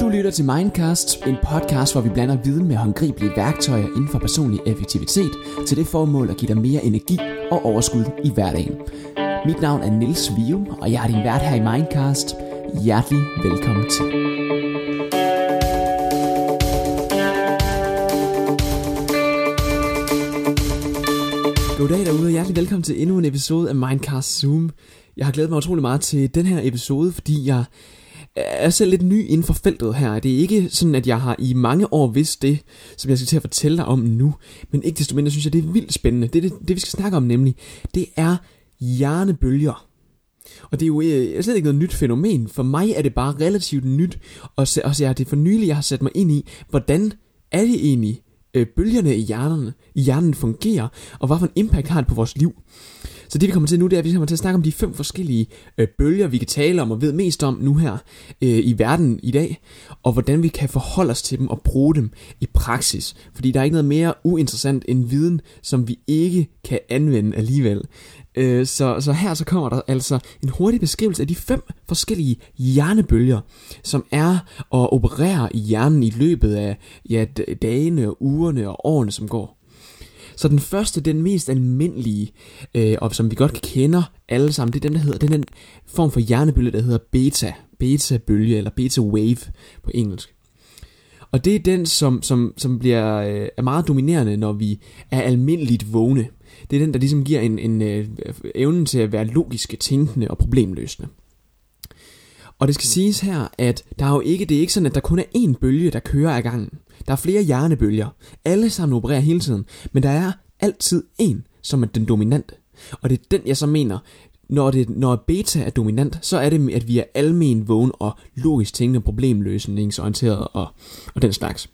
Du lytter til Mindcast, en podcast, hvor vi blander viden med håndgribelige værktøjer inden for personlig effektivitet til det formål at give dig mere energi og overskud i hverdagen. Mit navn er Nils Vium, og jeg er din vært her i Mindcast. Hjertelig velkommen til. Goddag derude, og hjertelig velkommen til endnu en episode af Mindcast Zoom. Jeg har glædet mig utrolig meget til den her episode, fordi jeg er selv lidt ny inden for feltet her. Det er ikke sådan, at jeg har i mange år vidst det, som jeg skal til at fortælle dig om nu. Men ikke desto mindre synes jeg, det er vildt spændende. Det, det, det vi skal snakke om nemlig, det er hjernebølger. Og det er jo øh, slet ikke noget nyt fænomen. For mig er det bare relativt nyt, og så, og så er det for nylig, jeg har sat mig ind i, hvordan er det egentlig, øh, bølgerne i hjernen, i hjernen fungerer, og hvad for en impact har det på vores liv. Så det vi kommer til nu, det er, at vi kommer til at snakke om de fem forskellige øh, bølger, vi kan tale om og ved mest om nu her øh, i verden i dag, og hvordan vi kan forholde os til dem og bruge dem i praksis. Fordi der er ikke noget mere uinteressant end viden, som vi ikke kan anvende alligevel. Øh, så, så her så kommer der altså en hurtig beskrivelse af de fem forskellige hjernebølger, som er og opererer i hjernen i løbet af ja, dagene, ugerne og årene, som går. Så den første, den mest almindelige, øh, og som vi godt kender alle sammen, det er den, der hedder, den, den form for hjernebølge, der hedder beta. Beta-bølge, eller beta-wave på engelsk. Og det er den, som, som, som bliver øh, er meget dominerende, når vi er almindeligt vågne. Det er den, der ligesom giver en, en øh, evnen til at være logiske, tænkende og problemløsende. Og det skal siges her, at der er jo ikke, det er ikke sådan, at der kun er én bølge, der kører af gangen. Der er flere hjernebølger. Alle sammen opererer hele tiden. Men der er altid en, som er den dominante. Og det er den, jeg så mener, når, det, når beta er dominant, så er det, at vi er almen vågen og logisk tænkende, problemløsningsorienteret og, og den slags.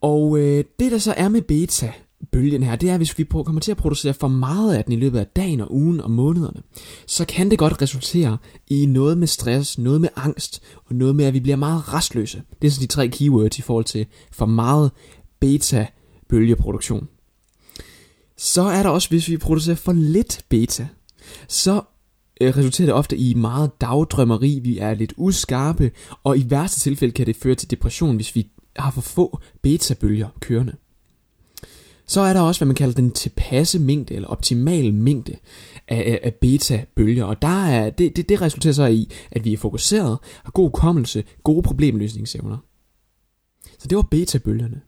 Og øh, det der så er med beta, bølgen her, det er, at hvis vi kommer til at producere for meget af den i løbet af dagen og ugen og månederne, så kan det godt resultere i noget med stress, noget med angst og noget med, at vi bliver meget restløse. Det er så de tre keywords i forhold til for meget beta-bølgeproduktion. Så er der også, hvis vi producerer for lidt beta, så øh, resulterer det ofte i meget dagdrømmeri, vi er lidt uskarpe, og i værste tilfælde kan det føre til depression, hvis vi har for få beta-bølger kørende. Så er der også, hvad man kalder den tilpasse mængde, eller optimal mængde af, af beta-bølger. Og der er, det, det, det resulterer så i, at vi er fokuseret, har god kommelse, gode problemløsningsevner. Så det var beta-bølgerne.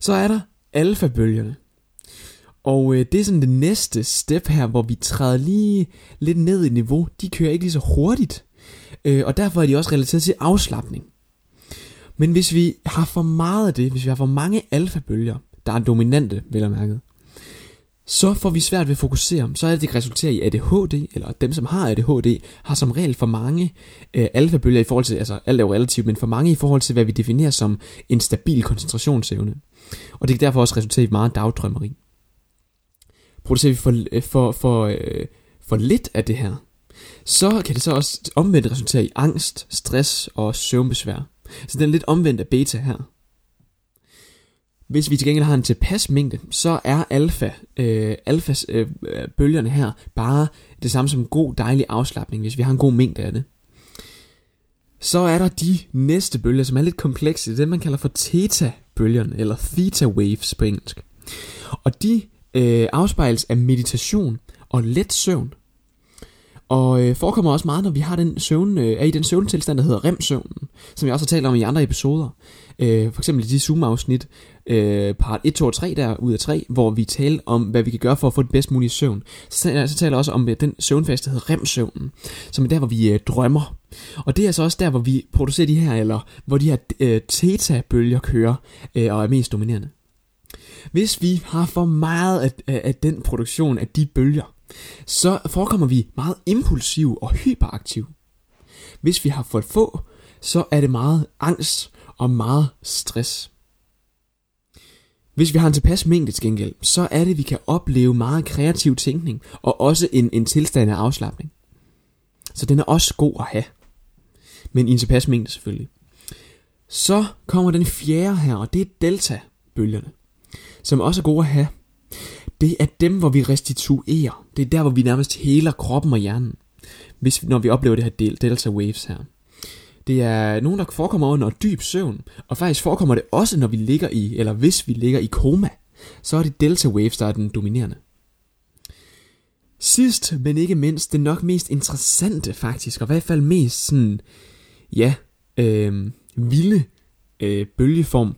Så er der alfa-bølgerne. Og øh, det er sådan det næste step her, hvor vi træder lige lidt ned i niveau. De kører ikke lige så hurtigt. Øh, og derfor er de også relateret til afslappning. Men hvis vi har for meget af det, hvis vi har for mange alfabølger, der er dominante, vel at mærke, så får vi svært ved at fokusere. Så er det, det resulterer i ADHD, eller dem, som har ADHD, har som regel for mange øh, alfabølger i forhold til, altså alt er jo relativt, men for mange i forhold til, hvad vi definerer som en stabil koncentrationsevne. Og det kan derfor også resultere i meget dagdrømmeri. Producerer vi for, øh, for, for, øh, for lidt af det her, så kan det så også omvendt resultere i angst, stress og søvnbesvær. Så den er lidt omvendt af beta her. Hvis vi til gengæld har en tilpas mængde, så er alfa, øh, alfas øh, bølgerne her bare det samme som god dejlig afslappning, hvis vi har en god mængde af det. Så er der de næste bølger, som er lidt komplekse. Det er det, man kalder for theta-bølgerne, eller theta waves på engelsk. Og de øh, afspejles af meditation og let søvn. Og øh, forekommer også meget, når vi har den søvn, øh, er i den søvntilstand, der hedder REM-søvnen, som jeg også har talt om i andre episoder. Øh, for eksempel i de Zoom-afsnit, øh, part 1, 2 og 3 der ud af 3, hvor vi taler om, hvad vi kan gøre for at få den bedst mulige søvn. Så, så taler jeg også om øh, den søvnfase, der hedder REM-søvnen, som er der, hvor vi øh, drømmer. Og det er altså også der, hvor vi producerer de her, eller hvor de her øh, theta-bølger kører øh, og er mest dominerende. Hvis vi har for meget af, af, af den produktion af de bølger, så forekommer vi meget impulsiv og hyperaktiv. Hvis vi har for få, så er det meget angst og meget stress. Hvis vi har en tilpas mængde til gengæld, så er det, at vi kan opleve meget kreativ tænkning, og også en, en tilstand af afslappning. Så den er også god at have. Men i en tilpas mængde selvfølgelig. Så kommer den fjerde her, og det er delta-bølgerne, som også er gode at have det er dem, hvor vi restituerer. Det er der, hvor vi nærmest heler kroppen og hjernen, hvis, når vi oplever det her delta waves her. Det er nogen, der forekommer under dyb søvn, og faktisk forekommer det også, når vi ligger i, eller hvis vi ligger i koma, så er det delta waves, der er den dominerende. Sidst, men ikke mindst, det nok mest interessante faktisk, og i hvert fald mest sådan, ja, øh, vilde øh, bølgeform.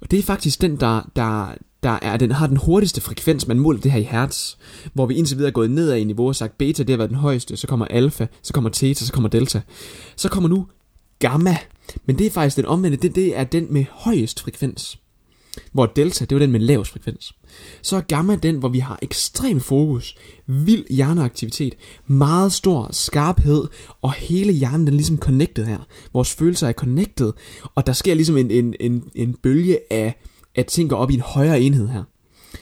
Og det er faktisk den, der, der, der er, den har den hurtigste frekvens, man måler det her i hertz, hvor vi indtil videre er gået nedad i niveau og sagt beta, det har været den højeste, så kommer alfa, så kommer theta, så kommer delta. Så kommer nu gamma, men det er faktisk den omvendte, det, det er den med højest frekvens. Hvor delta, det var den med lavest frekvens. Så er gamma den, hvor vi har ekstrem fokus, vild hjerneaktivitet, meget stor skarphed, og hele hjernen den er ligesom connected her. Vores følelser er connected, og der sker ligesom en, en, en, en bølge af, at ting går op i en højere enhed her.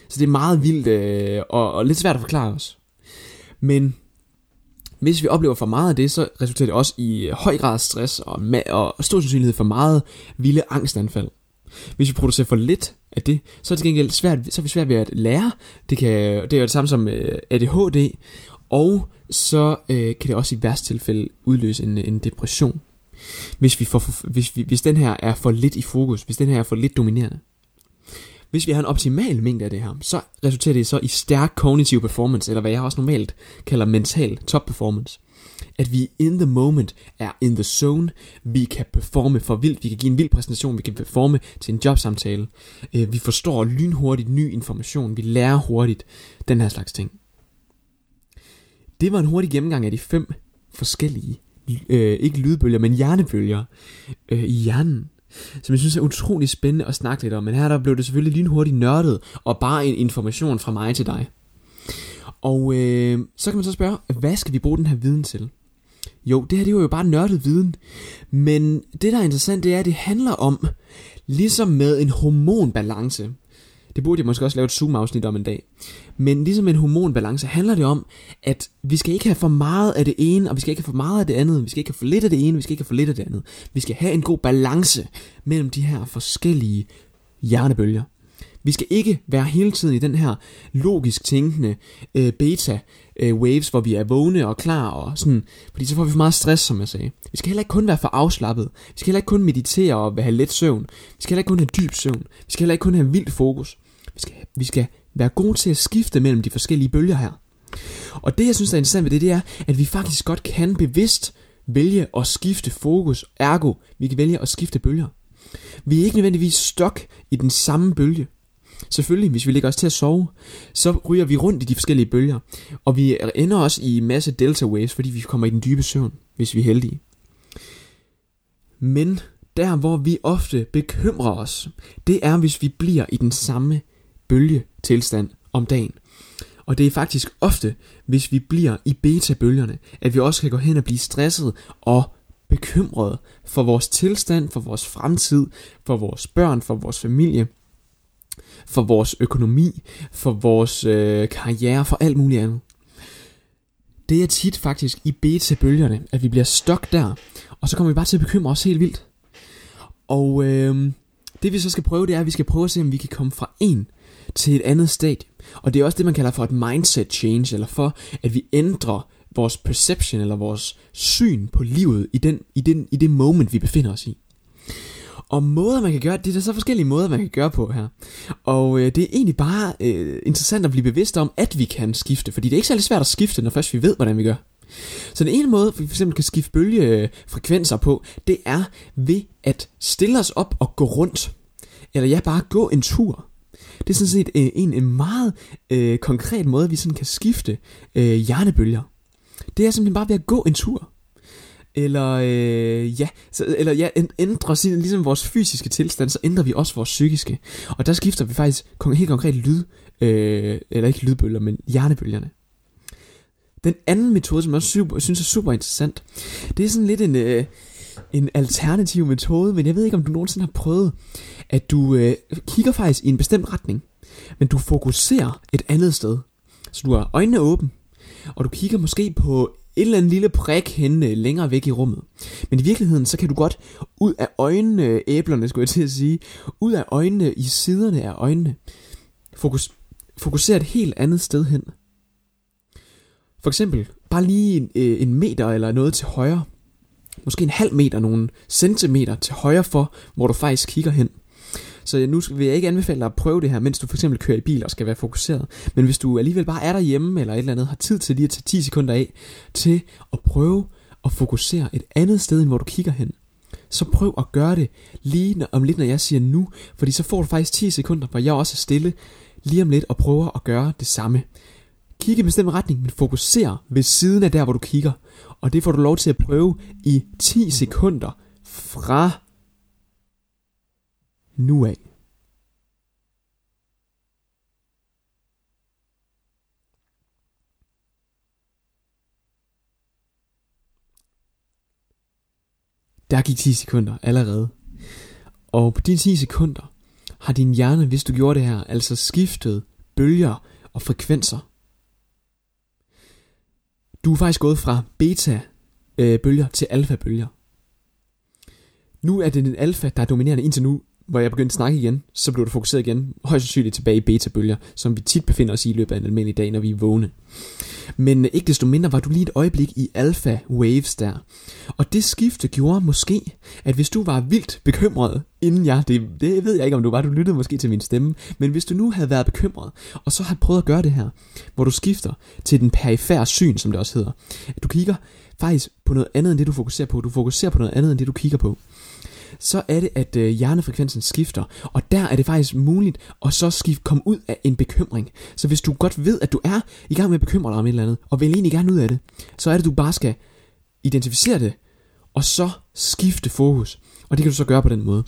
Så det er meget vildt øh, og, og lidt svært at forklare os. Men hvis vi oplever for meget af det, så resulterer det også i øh, høj grad stress og, ma- og stor sandsynlighed for meget vilde angstanfald. Hvis vi producerer for lidt af det, så er det gengæld svært, så er vi svært ved at lære. Det, kan, det er jo det samme som øh, ADHD, og så øh, kan det også i værste tilfælde udløse en, en depression. Hvis, vi får, hvis, vi, hvis den her er for lidt i fokus, hvis den her er for lidt dominerende. Hvis vi har en optimal mængde af det her, så resulterer det så i stærk kognitiv performance, eller hvad jeg også normalt kalder mental top performance. At vi in the moment er in the zone, vi kan performe for vildt, vi kan give en vild præsentation, vi kan performe til en jobsamtale, øh, vi forstår lynhurtigt ny information, vi lærer hurtigt, den her slags ting. Det var en hurtig gennemgang af de fem forskellige, øh, ikke lydbølger, men hjernebølger øh, i hjernen som jeg synes er utrolig spændende at snakke lidt om. Men her der blev det selvfølgelig lynhurtigt nørdet, og bare en information fra mig til dig. Og øh, så kan man så spørge, hvad skal vi bruge den her viden til? Jo, det her det er jo bare nørdet viden. Men det der er interessant, det er, at det handler om, ligesom med en hormonbalance, det burde jeg måske også lave et Zoom-afsnit om en dag. Men ligesom en hormonbalance handler det om, at vi skal ikke have for meget af det ene, og vi skal ikke have for meget af det andet. Vi skal ikke have for lidt af det ene, vi skal ikke have for lidt af det andet. Vi skal have en god balance mellem de her forskellige hjernebølger. Vi skal ikke være hele tiden i den her logisk tænkende øh, beta øh, waves, hvor vi er vågne og klar og sådan, fordi så får vi for meget stress, som jeg sagde. Vi skal heller ikke kun være for afslappet. Vi skal heller ikke kun meditere og have let søvn. Vi skal heller ikke kun have dyb søvn. Vi skal heller ikke kun have vildt fokus. Vi skal, vi skal være gode til at skifte mellem de forskellige bølger her. Og det, jeg synes er interessant ved det, det er, at vi faktisk godt kan bevidst vælge at skifte fokus, ergo, vi kan vælge at skifte bølger. Vi er ikke nødvendigvis stok i den samme bølge. Selvfølgelig, hvis vi ligger os til at sove, så ryger vi rundt i de forskellige bølger. Og vi ender også i masse delta waves, fordi vi kommer i den dybe søvn, hvis vi er heldige. Men der, hvor vi ofte bekymrer os, det er, hvis vi bliver i den samme bølgetilstand om dagen. Og det er faktisk ofte, hvis vi bliver i beta-bølgerne, at vi også kan gå hen og blive stresset og bekymret for vores tilstand, for vores fremtid, for vores børn, for vores familie, for vores økonomi, for vores øh, karriere, for alt muligt andet. Det er tit faktisk i beta-bølgerne, at vi bliver stok der, og så kommer vi bare til at bekymre os helt vildt. Og øh, det vi så skal prøve, det er, at vi skal prøve at se, om vi kan komme fra en til et andet stadie. Og det er også det, man kalder for et mindset change, eller for, at vi ændrer vores perception, eller vores syn på livet i, den, i, den, i det moment, vi befinder os i. Og måder, man kan gøre det, er der så forskellige måder, man kan gøre på her. Og øh, det er egentlig bare øh, interessant at blive bevidst om, at vi kan skifte, fordi det er ikke særlig svært at skifte, når først vi ved, hvordan vi gør. Så den ene måde, vi fx kan skifte bølgefrekvenser øh, på, det er ved at stille os op og gå rundt. Eller ja, bare gå en tur. Det er sådan set øh, en, en meget øh, konkret måde, vi sådan kan skifte øh, hjernebølger. Det er simpelthen bare ved at gå en tur. Eller øh, ja, så, eller ja, ændrer sin, ligesom vores fysiske tilstand, så ændrer vi også vores psykiske. Og der skifter vi faktisk helt konkret lyd, øh, eller ikke lydbølger, men hjernebølgerne. Den anden metode, som jeg også super, synes er super interessant, det er sådan lidt en, øh, en alternativ metode, men jeg ved ikke, om du nogensinde har prøvet, at du øh, kigger faktisk i en bestemt retning, men du fokuserer et andet sted. Så du har øjnene åbne, og du kigger måske på et eller andet lille prik henne øh, længere væk i rummet. Men i virkeligheden, så kan du godt ud af øjnene, øh, æblerne skulle jeg til at sige, ud af øjnene, i siderne af øjnene, fokus, fokusere et helt andet sted hen. For eksempel, bare lige en, øh, en meter eller noget til højre. Måske en halv meter, nogle centimeter til højre for, hvor du faktisk kigger hen. Så nu vil jeg ikke anbefale dig at prøve det her, mens du for eksempel kører i bil og skal være fokuseret. Men hvis du alligevel bare er derhjemme eller et eller andet, har tid til lige at tage 10 sekunder af til at prøve at fokusere et andet sted, end hvor du kigger hen, så prøv at gøre det lige om lidt, når jeg siger nu, fordi så får du faktisk 10 sekunder, hvor jeg også er stille lige om lidt og prøver at gøre det samme. Kig i en bestemt retning, men fokuser ved siden af der, hvor du kigger. Og det får du lov til at prøve i 10 sekunder fra nu af. Der gik 10 sekunder allerede. Og på de 10 sekunder har din hjerne, hvis du gjorde det her, altså skiftet bølger og frekvenser. Du er faktisk gået fra beta-bølger øh, til alfa bølger. Nu er det den alfa, der er dominerende indtil nu, hvor jeg begyndte at snakke igen, så blev du fokuseret igen, højst sandsynligt tilbage i beta-bølger, som vi tit befinder os i i løbet af en almindelig dag, når vi er vågne. Men øh, ikke desto mindre var du lige et øjeblik i alpha waves der. Og det skifte gjorde måske, at hvis du var vildt bekymret, inden jeg, det, det ved jeg ikke om du var, du lyttede måske til min stemme, men hvis du nu havde været bekymret, og så har prøvet at gøre det her, hvor du skifter til den perifære syn, som det også hedder. At du kigger faktisk på noget andet end det, du fokuserer på. Du fokuserer på noget andet end det, du kigger på så er det, at øh, hjernefrekvensen skifter. Og der er det faktisk muligt at så skifte, komme ud af en bekymring. Så hvis du godt ved, at du er i gang med at bekymre dig om et eller andet, og vil egentlig gerne ud af det, så er det, at du bare skal identificere det, og så skifte fokus. Og det kan du så gøre på den måde.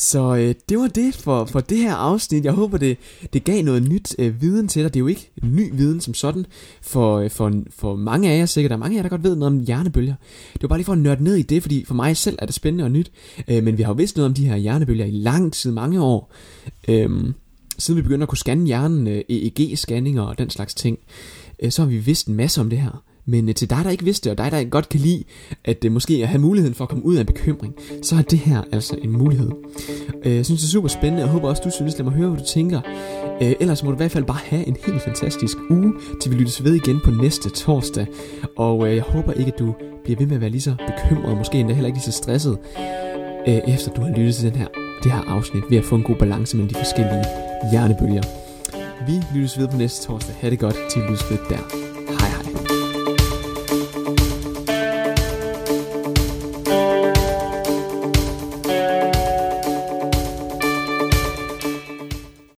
Så øh, det var det for, for det her afsnit. Jeg håber, det, det gav noget nyt øh, viden til dig. Det er jo ikke ny viden som sådan for, øh, for, for mange af jer sikkert. Der er mange af jer, der godt ved noget om hjernebølger. Det var bare lige for at nørde ned i det, fordi for mig selv er det spændende og nyt. Øh, men vi har jo vidst noget om de her hjernebølger i lang tid, mange år. Øh, siden vi begyndte at kunne scanne hjernen, øh, EEG-scanninger og den slags ting, øh, så har vi vidst en masse om det her. Men øh, til dig, der ikke vidste og dig, der godt kan lide at øh, måske at have muligheden for at komme ud af en bekymring, så er det her altså en mulighed. Øh, jeg synes, det er super spændende, og håber også, du synes. Lad mig høre, hvad du tænker. Øh, ellers må du i hvert fald bare have en helt fantastisk uge, til vi lyttes ved igen på næste torsdag. Og øh, jeg håber ikke, at du bliver ved med at være lige så bekymret, og måske endda heller ikke lige så stresset, øh, efter du har lyttet til den her, det her afsnit, ved at få en god balance mellem de forskellige hjernebølger. Vi lyttes ved på næste torsdag. Ha' det godt til vi lyttes ved der.